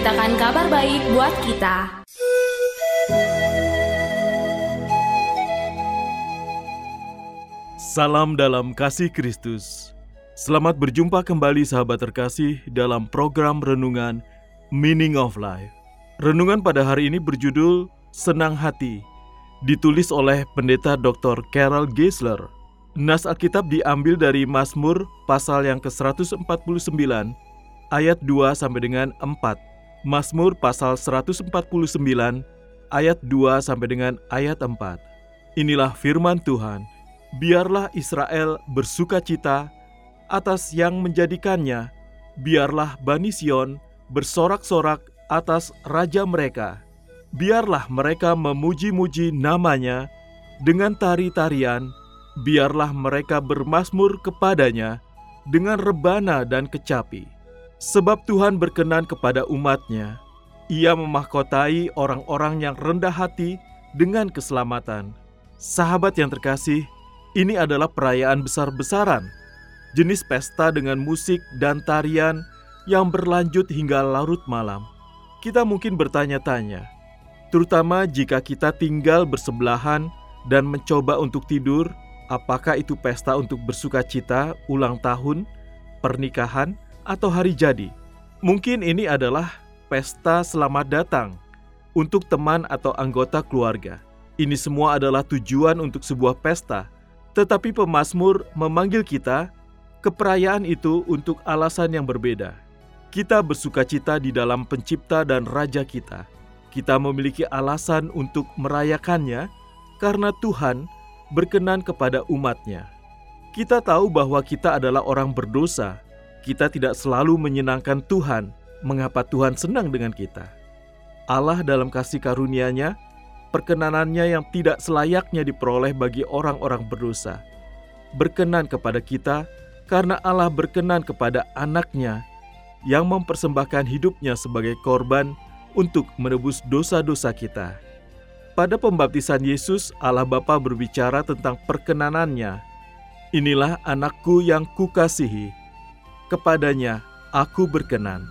memberitakan kabar baik buat kita Salam dalam kasih Kristus. Selamat berjumpa kembali sahabat terkasih dalam program renungan Meaning of Life. Renungan pada hari ini berjudul Senang Hati, ditulis oleh Pendeta Dr. Carol Geisler. Nas Alkitab diambil dari Mazmur pasal yang ke-149 ayat 2 sampai dengan 4. Mazmur pasal 149 ayat 2 sampai dengan ayat 4. Inilah firman Tuhan. Biarlah Israel bersuka cita atas yang menjadikannya. Biarlah Bani Sion bersorak-sorak atas raja mereka. Biarlah mereka memuji-muji namanya dengan tari-tarian. Biarlah mereka bermasmur kepadanya dengan rebana dan kecapi. Sebab Tuhan berkenan kepada umatnya. Ia memahkotai orang-orang yang rendah hati dengan keselamatan. Sahabat yang terkasih, ini adalah perayaan besar-besaran, jenis pesta dengan musik dan tarian yang berlanjut hingga larut malam. Kita mungkin bertanya-tanya, terutama jika kita tinggal bersebelahan dan mencoba untuk tidur, apakah itu pesta untuk bersuka cita, ulang tahun, pernikahan, atau hari jadi? Mungkin ini adalah pesta selamat datang untuk teman atau anggota keluarga. Ini semua adalah tujuan untuk sebuah pesta, tetapi pemazmur memanggil kita ke perayaan itu untuk alasan yang berbeda. Kita bersuka cita di dalam pencipta dan raja kita. Kita memiliki alasan untuk merayakannya karena Tuhan berkenan kepada umatnya. Kita tahu bahwa kita adalah orang berdosa. Kita tidak selalu menyenangkan Tuhan. Mengapa Tuhan senang dengan kita? Allah dalam kasih karunia-Nya perkenanannya yang tidak selayaknya diperoleh bagi orang-orang berdosa. Berkenan kepada kita karena Allah berkenan kepada anaknya yang mempersembahkan hidupnya sebagai korban untuk menebus dosa-dosa kita. Pada pembaptisan Yesus, Allah Bapa berbicara tentang perkenanannya. Inilah anakku yang kukasihi. Kepadanya aku berkenan.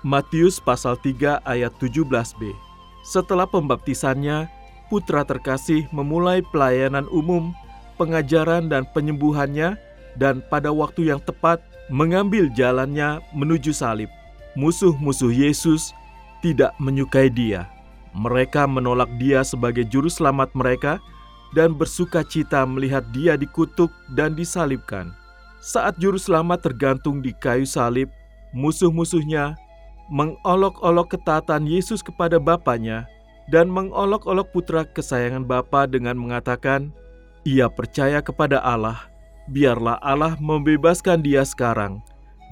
Matius pasal 3 ayat 17b. Setelah pembaptisannya, putra terkasih memulai pelayanan umum, pengajaran dan penyembuhannya dan pada waktu yang tepat mengambil jalannya menuju salib. Musuh-musuh Yesus tidak menyukai dia. Mereka menolak dia sebagai juru selamat mereka dan bersuka cita melihat dia dikutuk dan disalibkan. Saat juru selamat tergantung di kayu salib, musuh-musuhnya mengolok-olok ketaatan Yesus kepada Bapaknya dan mengolok-olok putra kesayangan Bapa dengan mengatakan, ia percaya kepada Allah, biarlah Allah membebaskan dia sekarang,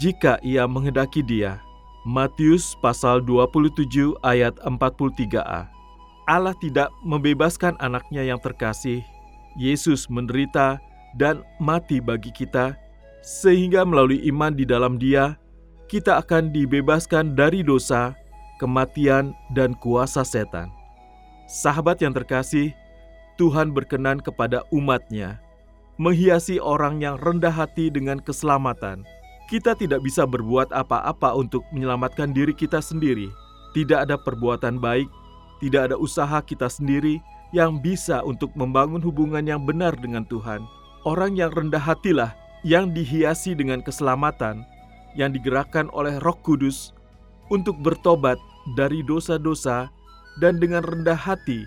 jika ia menghendaki dia. Matius pasal 27 ayat 43a Allah tidak membebaskan anaknya yang terkasih, Yesus menderita dan mati bagi kita, sehingga melalui iman di dalam dia, kita akan dibebaskan dari dosa, kematian, dan kuasa setan. Sahabat yang terkasih, Tuhan berkenan kepada umatnya, menghiasi orang yang rendah hati dengan keselamatan. Kita tidak bisa berbuat apa-apa untuk menyelamatkan diri kita sendiri. Tidak ada perbuatan baik, tidak ada usaha kita sendiri yang bisa untuk membangun hubungan yang benar dengan Tuhan. Orang yang rendah hatilah yang dihiasi dengan keselamatan, yang digerakkan oleh Roh Kudus untuk bertobat dari dosa-dosa dan dengan rendah hati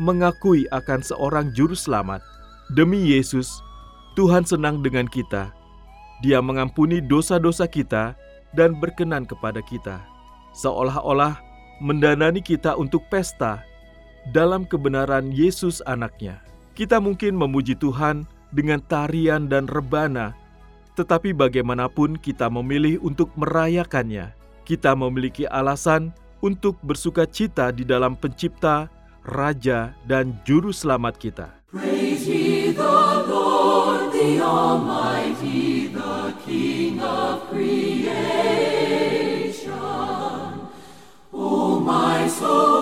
mengakui akan seorang juru selamat. Demi Yesus, Tuhan senang dengan kita. Dia mengampuni dosa-dosa kita dan berkenan kepada kita. Seolah-olah mendanani kita untuk pesta. dalam kebenaran Yesus anaknya. Kita mungkin memuji Tuhan dengan tarian dan rebana, tetapi bagaimanapun kita memilih untuk merayakannya, kita memiliki alasan untuk bersuka cita di dalam pencipta, Raja, dan Juru Selamat kita. Praise ye the Lord, the Almighty, the King of creation. O my soul,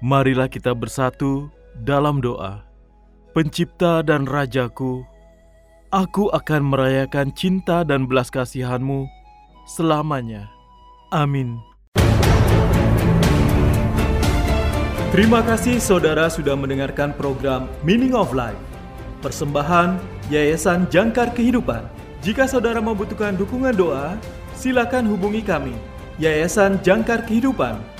Marilah kita bersatu dalam doa. Pencipta dan Rajaku, aku akan merayakan cinta dan belas kasihanmu selamanya. Amin. Terima kasih saudara sudah mendengarkan program Meaning of Life. Persembahan Yayasan Jangkar Kehidupan. Jika saudara membutuhkan dukungan doa, silakan hubungi kami. Yayasan Jangkar Kehidupan